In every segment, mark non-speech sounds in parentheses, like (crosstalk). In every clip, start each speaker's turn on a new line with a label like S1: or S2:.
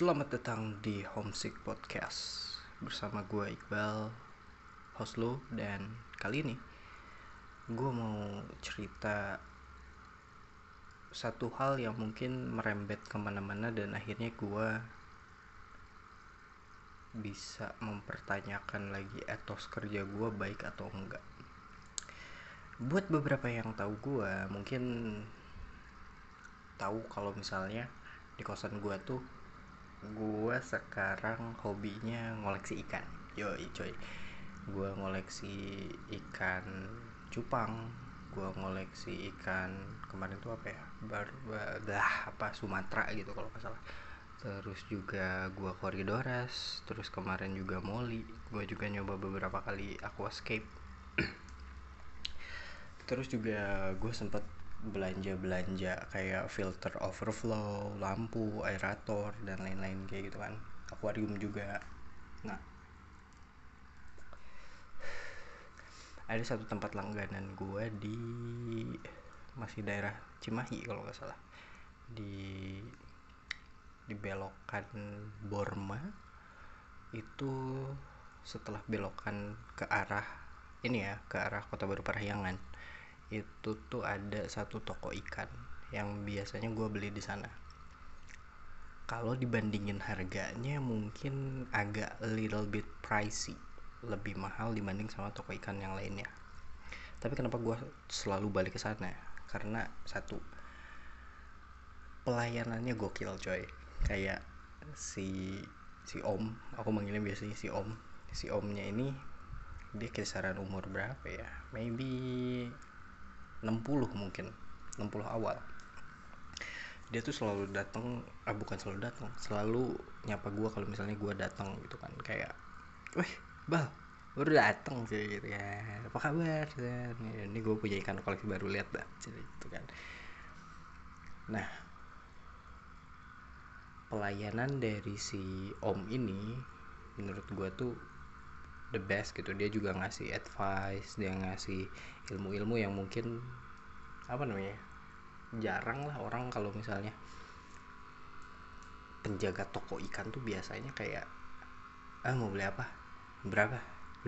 S1: Selamat datang di Homesick Podcast. Bersama gue Iqbal Host lo Dan kali ini Gue mau cerita Satu hal yang mungkin merembet ke mana-mana Dan akhirnya gue Bisa mempertanyakan lagi etos kerja gue baik atau enggak. Buat beberapa yang tahu gue Mungkin tahu kalau misalnya di kosan gue tuh gue sekarang hobinya ngoleksi ikan. Yoi coy. Gue ngoleksi ikan cupang gue ngoleksi ikan kemarin tuh apa ya? Baru bah apa Sumatera gitu kalau nggak salah. Terus juga gue koridoras terus kemarin juga Molly gue juga nyoba beberapa kali aquascape. (clears throat) Terus juga gue sempet belanja-belanja kayak filter overflow, lampu, aerator dan lain-lain kayak gitu kan. Akuarium juga. Nah, ada satu tempat langganan gue di masih daerah Cimahi kalau nggak salah di di belokan Borma itu setelah belokan ke arah ini ya ke arah Kota Baru Parahyangan itu tuh ada satu toko ikan yang biasanya gue beli di sana. Kalau dibandingin harganya mungkin agak little bit pricey lebih mahal dibanding sama toko ikan yang lainnya. Tapi kenapa gue selalu balik ke sana? Karena satu pelayanannya gokil coy. Kayak si si om aku manggilnya biasanya si om. Si omnya ini dia kisaran umur berapa ya? Maybe 60 mungkin 60 awal. Dia tuh selalu datang ah bukan selalu datang selalu nyapa gue kalau misalnya gue datang gitu kan. Kayak wih bal baru datang sih gitu ya. Apa kabar? Dan ini gue punya ikan koleksi baru lihat dah gitu kan. Nah pelayanan dari si om ini menurut gue tuh the best gitu. Dia juga ngasih advice dia ngasih ilmu-ilmu yang mungkin apa namanya jarang lah orang kalau misalnya penjaga toko ikan tuh biasanya kayak ah mau beli apa? Berapa?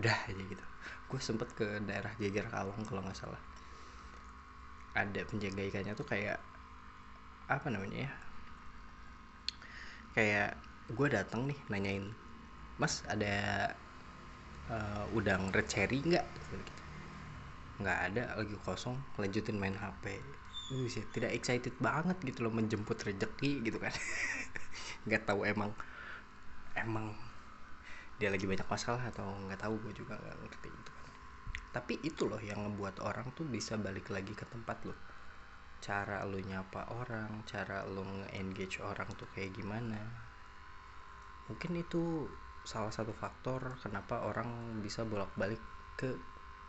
S1: Udah aja gitu. Gue sempet ke daerah Jajar Kalong kalau nggak salah. Ada penjaga ikannya tuh kayak apa namanya ya kayak gue datang nih nanyain mas ada uh, udang red cherry nggak? Nggak ada lagi kosong lanjutin main HP sih tidak excited banget gitu loh menjemput rezeki gitu kan. (laughs) Nggak tahu emang emang dia lagi banyak masalah atau nggak tahu gue juga nggak ngerti gitu kan. Tapi itu loh yang ngebuat orang tuh bisa balik lagi ke tempat lo cara lo nyapa orang cara lo nge-engage orang tuh kayak gimana? Mungkin itu salah satu faktor kenapa orang bisa bolak-balik ke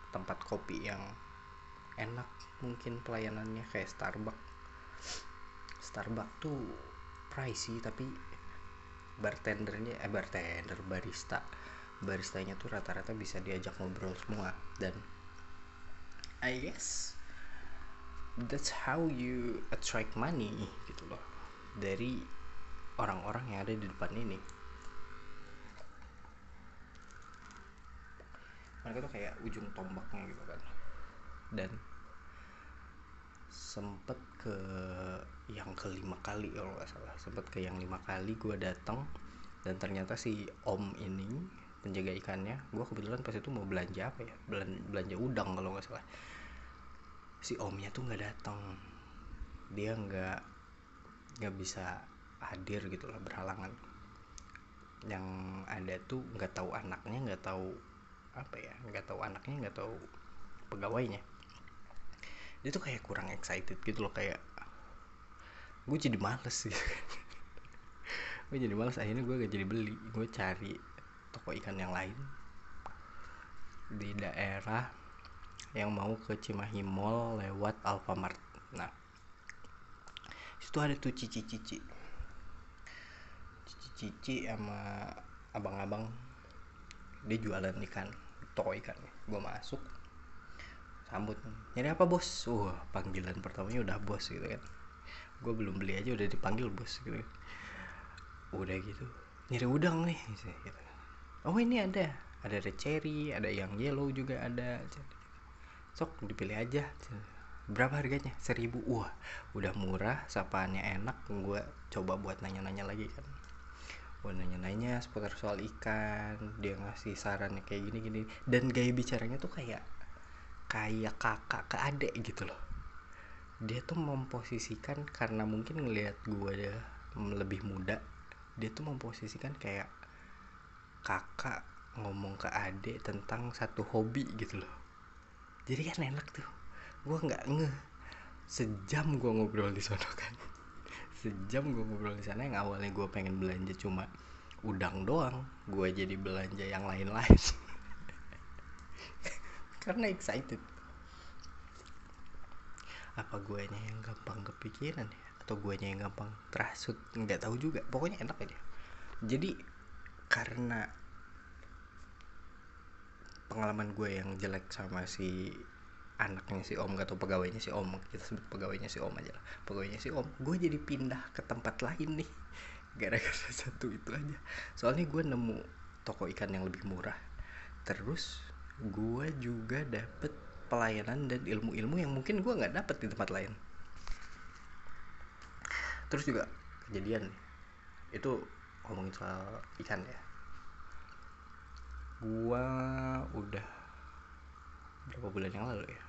S1: tempat kopi yang enak mungkin pelayanannya kayak Starbucks. Starbucks tuh pricey tapi bartendernya eh bartender barista. Baristanya tuh rata-rata bisa diajak ngobrol semua. Dan I guess that's how you attract money gitu loh dari orang-orang yang ada di depan ini mereka tuh kayak ujung tombaknya gitu kan. Dan sempet ke yang kelima kali kalau nggak salah. Sempet ke yang lima kali gue datang dan ternyata si om ini penjaga ikannya gue kebetulan pas itu mau belanja apa ya? Belanja udang kalau nggak salah. Si omnya tuh nggak datang dia nggak nggak bisa hadir gitu lah berhalangan. Yang ada tuh nggak tahu anaknya nggak tahu apa ya nggak tahu anaknya nggak tahu pegawainya. Dia tuh kayak kurang excited gitu loh kayak gue jadi males gitu (laughs) gue jadi males akhirnya gue gak jadi beli. Gue cari toko ikan yang lain di daerah yang mau ke Cimahi Mall lewat Alfamart. Nah situ ada tuh cici-cici. Cici-cici sama abang-abang dia jualan ikan toko ikan gue masuk sambut. Nyari apa bos? Wah panggilan pertamanya udah bos gitu kan. Gue belum beli aja udah dipanggil bos gitu. Kan udah gitu. Nyari udang nih gitu. oh ini ada. Ada red cherry ada yang yellow juga ada. Sok dipilih aja. Berapa harganya? Seribu. Wah udah murah sapaannya enak. Gue coba buat nanya-nanya lagi kan gue nanya-nanya seputar soal ikan dia ngasih sarannya kayak gini-gini. Dan gaya bicaranya tuh kayak kayak kakak ke adik gitu loh. Dia tuh memposisikan karena mungkin ngelihat gue dia lebih muda dia tuh memposisikan kayak kakak ngomong ke adik tentang satu hobi gitu loh. Jadi kan enak tuh. Gue nggak nge sejam gue ngobrol di sana kan sejam gue ngobrol di sana yang awalnya gue pengen belanja cuma udang doang gue jadi belanja yang lain-lain. (laughs) Karena excited. Apa gue yang gampang kepikiran ya? Atau gue yang gampang terasut nggak tahu juga pokoknya enak aja. Jadi karena pengalaman gue yang jelek sama si anaknya si om atau pegawainya si om kita sebut pegawainya si om aja lah. Pegawainya si om gue jadi pindah ke tempat lain nih. (laughs) Gara-gara satu itu aja. Soalnya gue nemu toko ikan yang lebih murah. Terus gue juga dapet pelayanan dan ilmu-ilmu yang mungkin gue nggak dapet di tempat lain. Terus juga kejadian itu ngomongin soal ikan ya. Gua udah berapa bulan yang lalu ya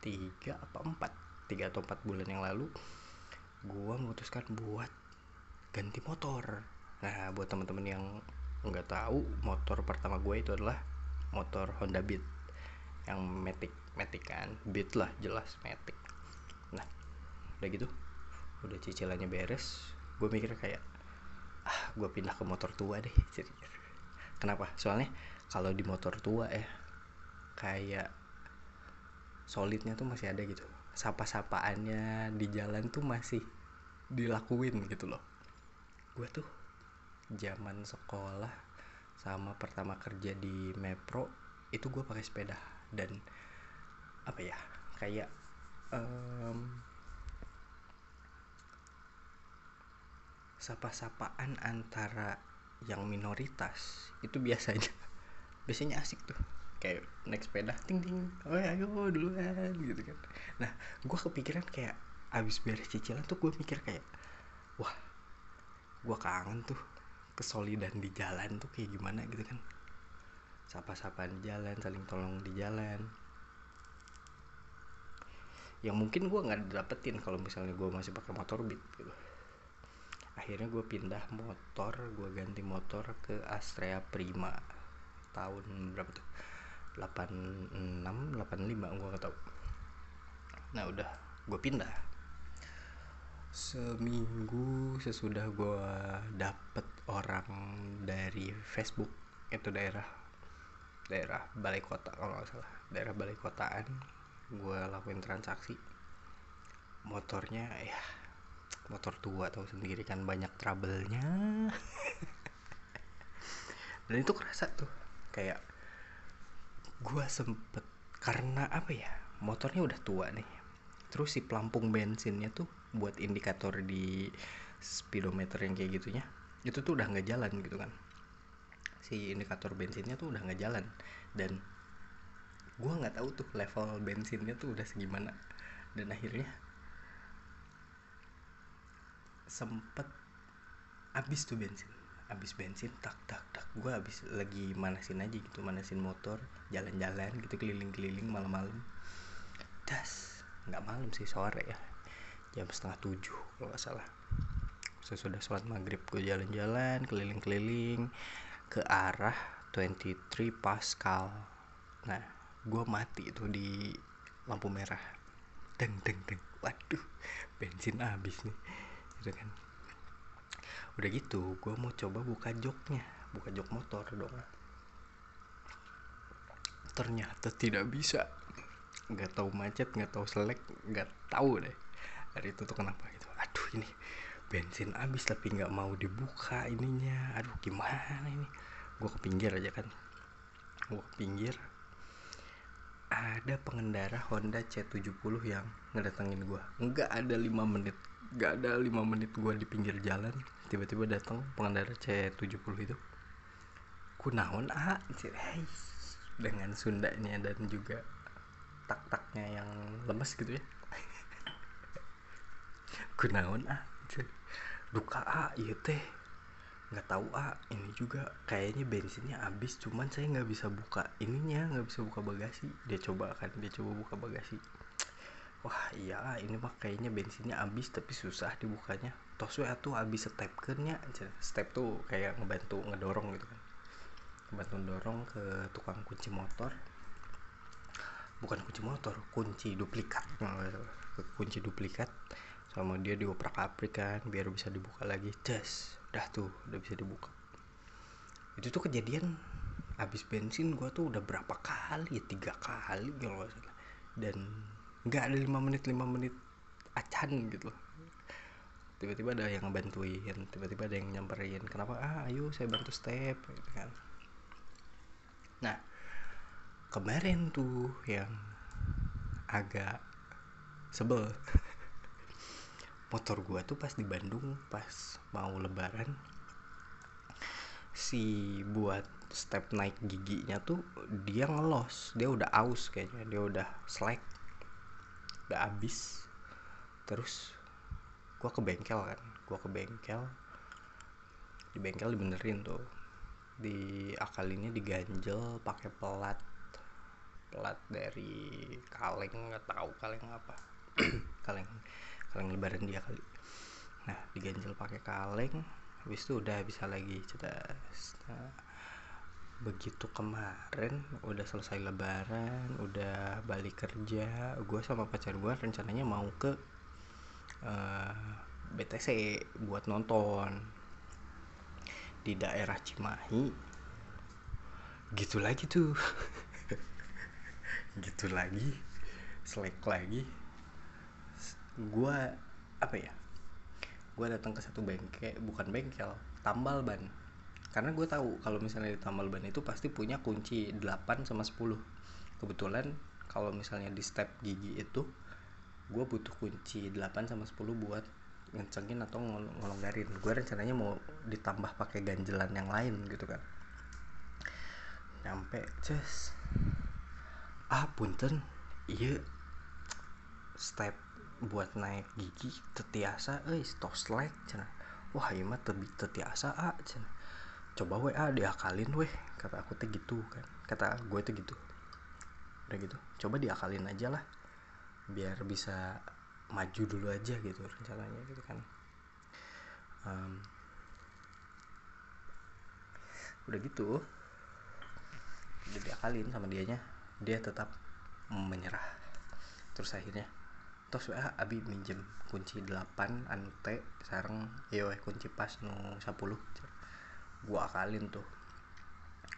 S1: tiga apa empat? Tiga atau empat bulan yang lalu gua memutuskan buat ganti motor. Nah buat teman-teman yang nggak tahu motor pertama gue itu adalah motor Honda Beat. Yang Matic Matic kan? Beat lah jelas Matic. Nah udah gitu udah cicilannya beres gue mikir kayak ah gue pindah ke motor tua deh (laughs) kenapa? Soalnya kalau di motor tua ya kayak solidnya tuh masih ada gitu. Sapa-sapaannya di jalan tuh masih dilakuin gitu loh. Gue tuh zaman sekolah sama pertama kerja di Mepro itu gue pakai sepeda dan apa ya kayak um, sapa-sapaan antara yang minoritas itu biasanya biasanya asik tuh kayak naik sepeda ting ting. Oh ayo duluan gitu kan. Nah gue kepikiran kayak abis beres cicilan tuh gue mikir kayak wah gue kangen tuh kesolidan di jalan tuh kayak gimana gitu kan. Sapa-sapaan di jalan saling tolong di jalan. Yang mungkin gue nggak dapetin kalau misalnya gue masih pakai motor beat gitu. Akhirnya gue pindah motor gue ganti motor ke Astrea Prima. Tahun berapa tuh 86 85 gue gak tau nah udah gue pindah. Seminggu sesudah gue dapet orang dari Facebook itu daerah daerah balai kota kalau nggak salah. Daerah balai kotaan gue lakuin transaksi. Motornya ya motor tua tahu sendiri kan banyak trouble-nya. (laughs) Dan itu kerasa tuh kayak gue sempet karena apa ya motornya udah tua nih. Terus si pelampung bensinnya tuh buat indikator di speedometer yang kayak gitunya itu tuh udah nggak jalan gitu kan. Si indikator bensinnya tuh udah nggak jalan. Dan gue nggak tahu tuh level bensinnya tuh udah segimana. Dan akhirnya sempet habis tuh bensin habis bensin tak tak tak. Gue habis lagi manasin aja gitu manasin motor jalan-jalan gitu keliling-keliling malam-malam. Das nggak malam sih sore ya. Jam setengah tujuh kalau nggak salah. Sesudah sholat maghrib gue jalan-jalan keliling-keliling ke arah 23 Pascal. Nah gue mati itu di lampu merah. Deng deng deng. Waduh bensin habis nih. Gitu kan udah gitu gue mau coba buka joknya buka jok motor dong. Ternyata tidak bisa. Nggak tahu macet nggak tahu selek nggak tahu deh. Dari itu tuh kenapa gitu. Aduh ini bensin habis tapi nggak mau dibuka ininya. Aduh gimana ini? Gue ke pinggir aja kan. Gue ke pinggir. Ada pengendara Honda C70 yang ngedatengin gue nggak ada lima menit nggak ada lima menit gue di pinggir jalan tiba-tiba datang pengendara C70 itu. Kunaon ah dengan Sundanya dan juga tak-taknya yang lemes gitu ya. (laughs) Kunaon ah duka ah iya teh. Nggak tahu ah ini juga kayaknya bensinnya habis cuman saya nggak bisa buka ininya nggak bisa buka bagasi. Dia coba kan dia coba buka bagasi wah iya ini mah kayaknya bensinnya habis tapi susah dibukanya. Toh saya tuh habis step kernya step tuh kayak ngebantu ngedorong gitu kan. Ngebantu dorong ke tukang kunci motor. Bukan kunci motor kunci duplikat. Kunci duplikat. Sama dia dioprak aprik kan biar bisa dibuka lagi. Jas udah tuh udah bisa dibuka. Itu tuh kejadian habis bensin gua tuh udah berapa kali ya? Tiga kali kalau salah. Dan nggak ada lima menit lima menit acan gitu tiba-tiba ada yang ngebantuin tiba-tiba ada yang nyamperin kenapa? Ah ayo saya bantu step gitu kan. Nah kemarin tuh yang agak sebel. (laughs) Motor gua tuh pas di Bandung pas mau lebaran si buat step naik giginya tuh dia ngelos dia udah aus kayaknya dia udah slack udah habis. Terus gua ke bengkel kan gua ke bengkel. Di bengkel dibenerin tuh. Di akalinnya diganjel pakai pelat. Pelat dari kaleng nggak tahu kaleng apa. (clears throat) Kaleng kaleng lebaran dia kali. Nah diganjel pakai kaleng. Habis itu udah bisa lagi cedas nah, begitu kemarin udah selesai lebaran udah balik kerja gue sama pacar gue rencananya mau ke uh, eh, BTC buat nonton. Di daerah Cimahi. Gitu lagi tuh. (laughs) Gitu lagi. Selek lagi. Gue apa ya? Gue datang ke satu bengkel bukan bengkel tambal ban karena gue tahu kalau misalnya di tambal ban itu pasti punya kunci 8 sama 10 kebetulan kalau misalnya di step gigi itu gue butuh kunci 8 sama 10 buat ngencengin atau ngelonggarin gue rencananya mau ditambah pakai ganjelan yang lain gitu kan. Nyampe ces. Ah punten. Iya. Step buat naik gigi tetiasa eh toslek cina wah iya mah tetiasa ah cina coba ah diakalin weh kata aku tuh gitu kan. Kata gue tuh gitu. Udah gitu coba diakalin aja lah biar bisa maju dulu aja gitu rencananya gitu kan. Um, udah gitu udah diakalin sama dianya dia tetap menyerah. Terus akhirnya terus wa abi minjem kunci 8 ante sarang yo kunci pas nu 10 gua akalin tuh.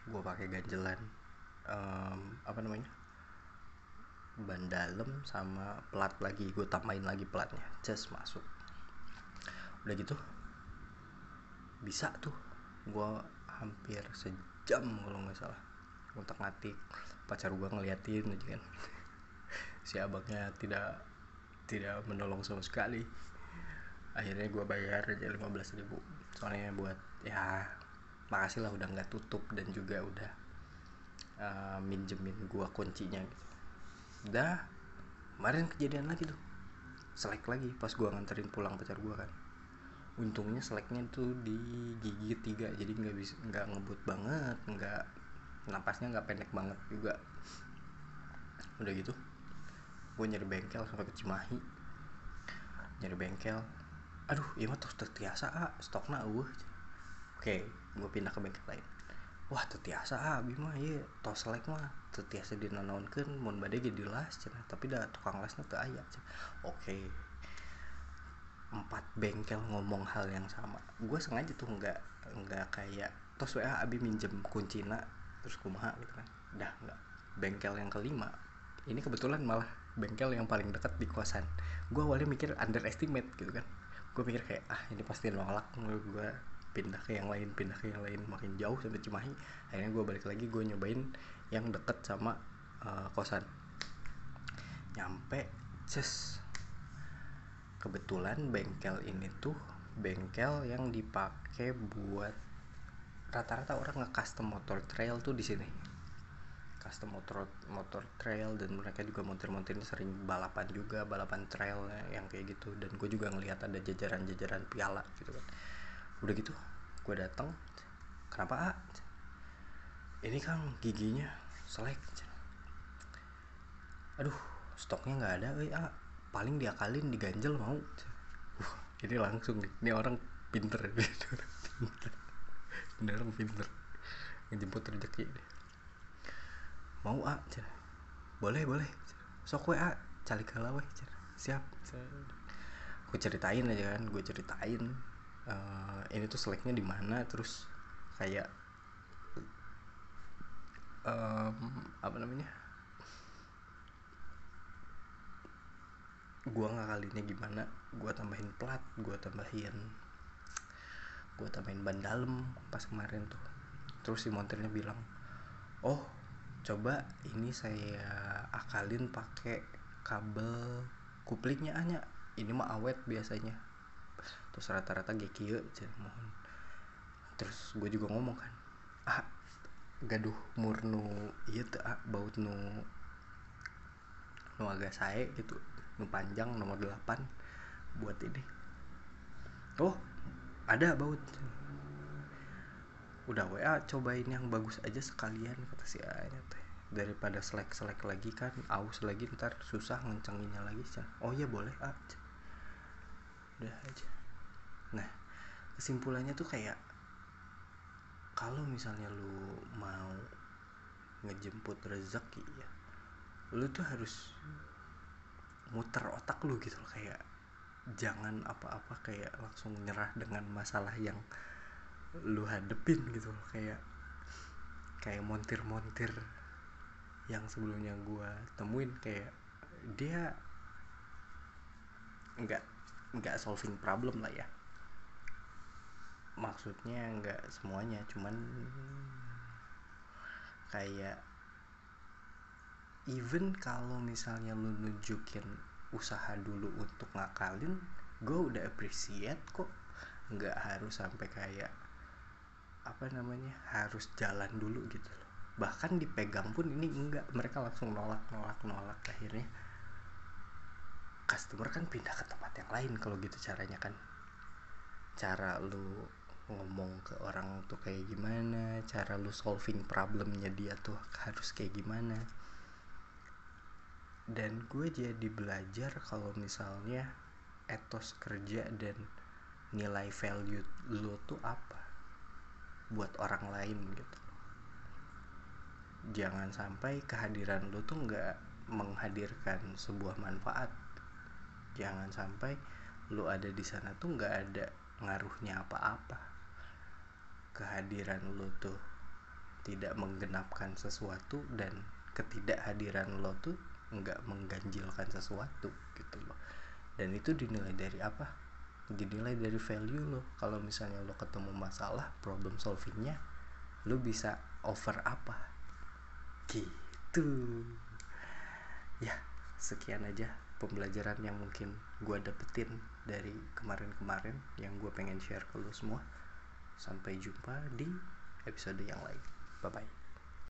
S1: Gua pakai ganjelan um, apa namanya? Ban dalam sama plat lagi gue tambahin lagi platnya just masuk. Udah gitu bisa tuh. Gue hampir sejam kalau nggak salah untuk ngatik pacar gue ngeliatin aja kan. (laughs) Si abangnya tidak tidak menolong sama sekali. Akhirnya gue bayar aja 15 ribu. Soalnya buat ya makasih lah udah nggak tutup dan juga udah uh, minjemin gue kuncinya gitu. Udah kemarin kejadian lagi tuh. Selek lagi pas gue nganterin pulang pacar gue kan. Untungnya seleknya tuh di gigi tiga jadi nggak bisa nggak ngebut banget nggak napasnya nggak pendek banget juga. Udah gitu gue nyari bengkel sampai ke Cimahi. Nyari bengkel. Aduh iya mah terus tertiasa ah stoknya uh. Oke gue pindah ke bengkel lain. Wah tertiasa ah abi mah iya. Tos selek mah tertiasa dinanaunkan mau badai jadi las cina. Tapi dah tukang lasnya tuh ayah oke. Empat bengkel ngomong hal yang sama. Gue sengaja tuh nggak nggak kayak tos wa abi minjem kuncina terus kumaha gitu kan. Dah nggak. Bengkel yang kelima ini kebetulan malah bengkel yang paling dekat di kosan. Gue awalnya mikir underestimate gitu kan. Gue mikir kayak ah ini pasti nolak gue pindah ke yang lain pindah ke yang lain makin jauh sampai Cimahi. Akhirnya gue balik lagi gue nyobain yang deket sama uh, kosan. Nyampe just kebetulan bengkel ini tuh bengkel yang dipakai buat rata-rata orang nge-custom motor trail tuh di sini. Custom motor motor trail dan mereka juga montir-montirnya sering balapan juga balapan trail yang kayak gitu. Dan gue juga ngelihat ada jajaran-jajaran piala gitu kan udah gitu gue datang kenapa ah ini kan giginya selek. Aduh stoknya nggak ada eh, ah, paling diakalin diganjel mau. Uh, ini langsung nih. Ini orang pinter. (laughs) Ini orang pinter. Ngejemput rezeki mau ah cina. boleh boleh. Sok we ah cali kala we siap. Gue ceritain aja kan gue ceritain uh, ini tuh seleknya di mana terus kayak um, apa namanya? Gua ngakalinnya gimana? Gua tambahin plat gua tambahin gua tambahin ban dalam pas kemarin tuh. Terus si montirnya bilang oh coba ini saya akalin pakai kabel kuplingnya hanya ini mah awet biasanya terus rata-rata GQ mohon. Terus gue juga ngomong kan ah gaduh murnu iya tuh ah, baut nu nu agak saya gitu nu panjang nomor 8 buat ini. Oh ada baut. Udah WA cobain yang bagus aja sekalian kata si Anya teh. Daripada selek-selek lagi kan aus lagi ntar susah ngencenginnya lagi cah oh ya boleh ah udah aja nah kesimpulannya tuh kayak kalau misalnya lu mau ngejemput rezeki ya lu tuh harus muter otak lu gitu loh kayak jangan apa-apa kayak langsung nyerah dengan masalah yang lu hadepin gitu loh kayak kayak montir-montir yang sebelumnya gua temuin kayak dia nggak nggak solving problem lah ya maksudnya nggak semuanya cuman kayak even kalau misalnya lu nunjukin usaha dulu untuk ngakalin gue udah appreciate kok. Nggak harus sampai kayak apa namanya harus jalan dulu gitu loh. Bahkan dipegang pun ini enggak mereka langsung nolak nolak nolak. Akhirnya customer kan pindah ke tempat yang lain kalau gitu caranya kan. Cara lu ngomong ke orang tuh kayak gimana cara lu solving problemnya dia tuh harus kayak gimana. Dan gue jadi belajar kalau misalnya etos kerja dan nilai value lu tuh apa buat orang lain gitu. Jangan sampai kehadiran lu tuh nggak menghadirkan sebuah manfaat. Jangan sampai lu ada di sana tuh nggak ada ngaruhnya apa-apa kehadiran lo tuh tidak menggenapkan sesuatu dan ketidakhadiran lo tuh nggak mengganjilkan sesuatu gitu loh. Dan itu dinilai dari apa? Dinilai dari value lo. Kalau misalnya lo ketemu masalah problem solvingnya lo bisa over apa? Gitu. Ya sekian aja pembelajaran yang mungkin gue dapetin dari kemarin-kemarin yang gue pengen share ke lo semua Sampai jumpa di episode yang lain. Bye bye.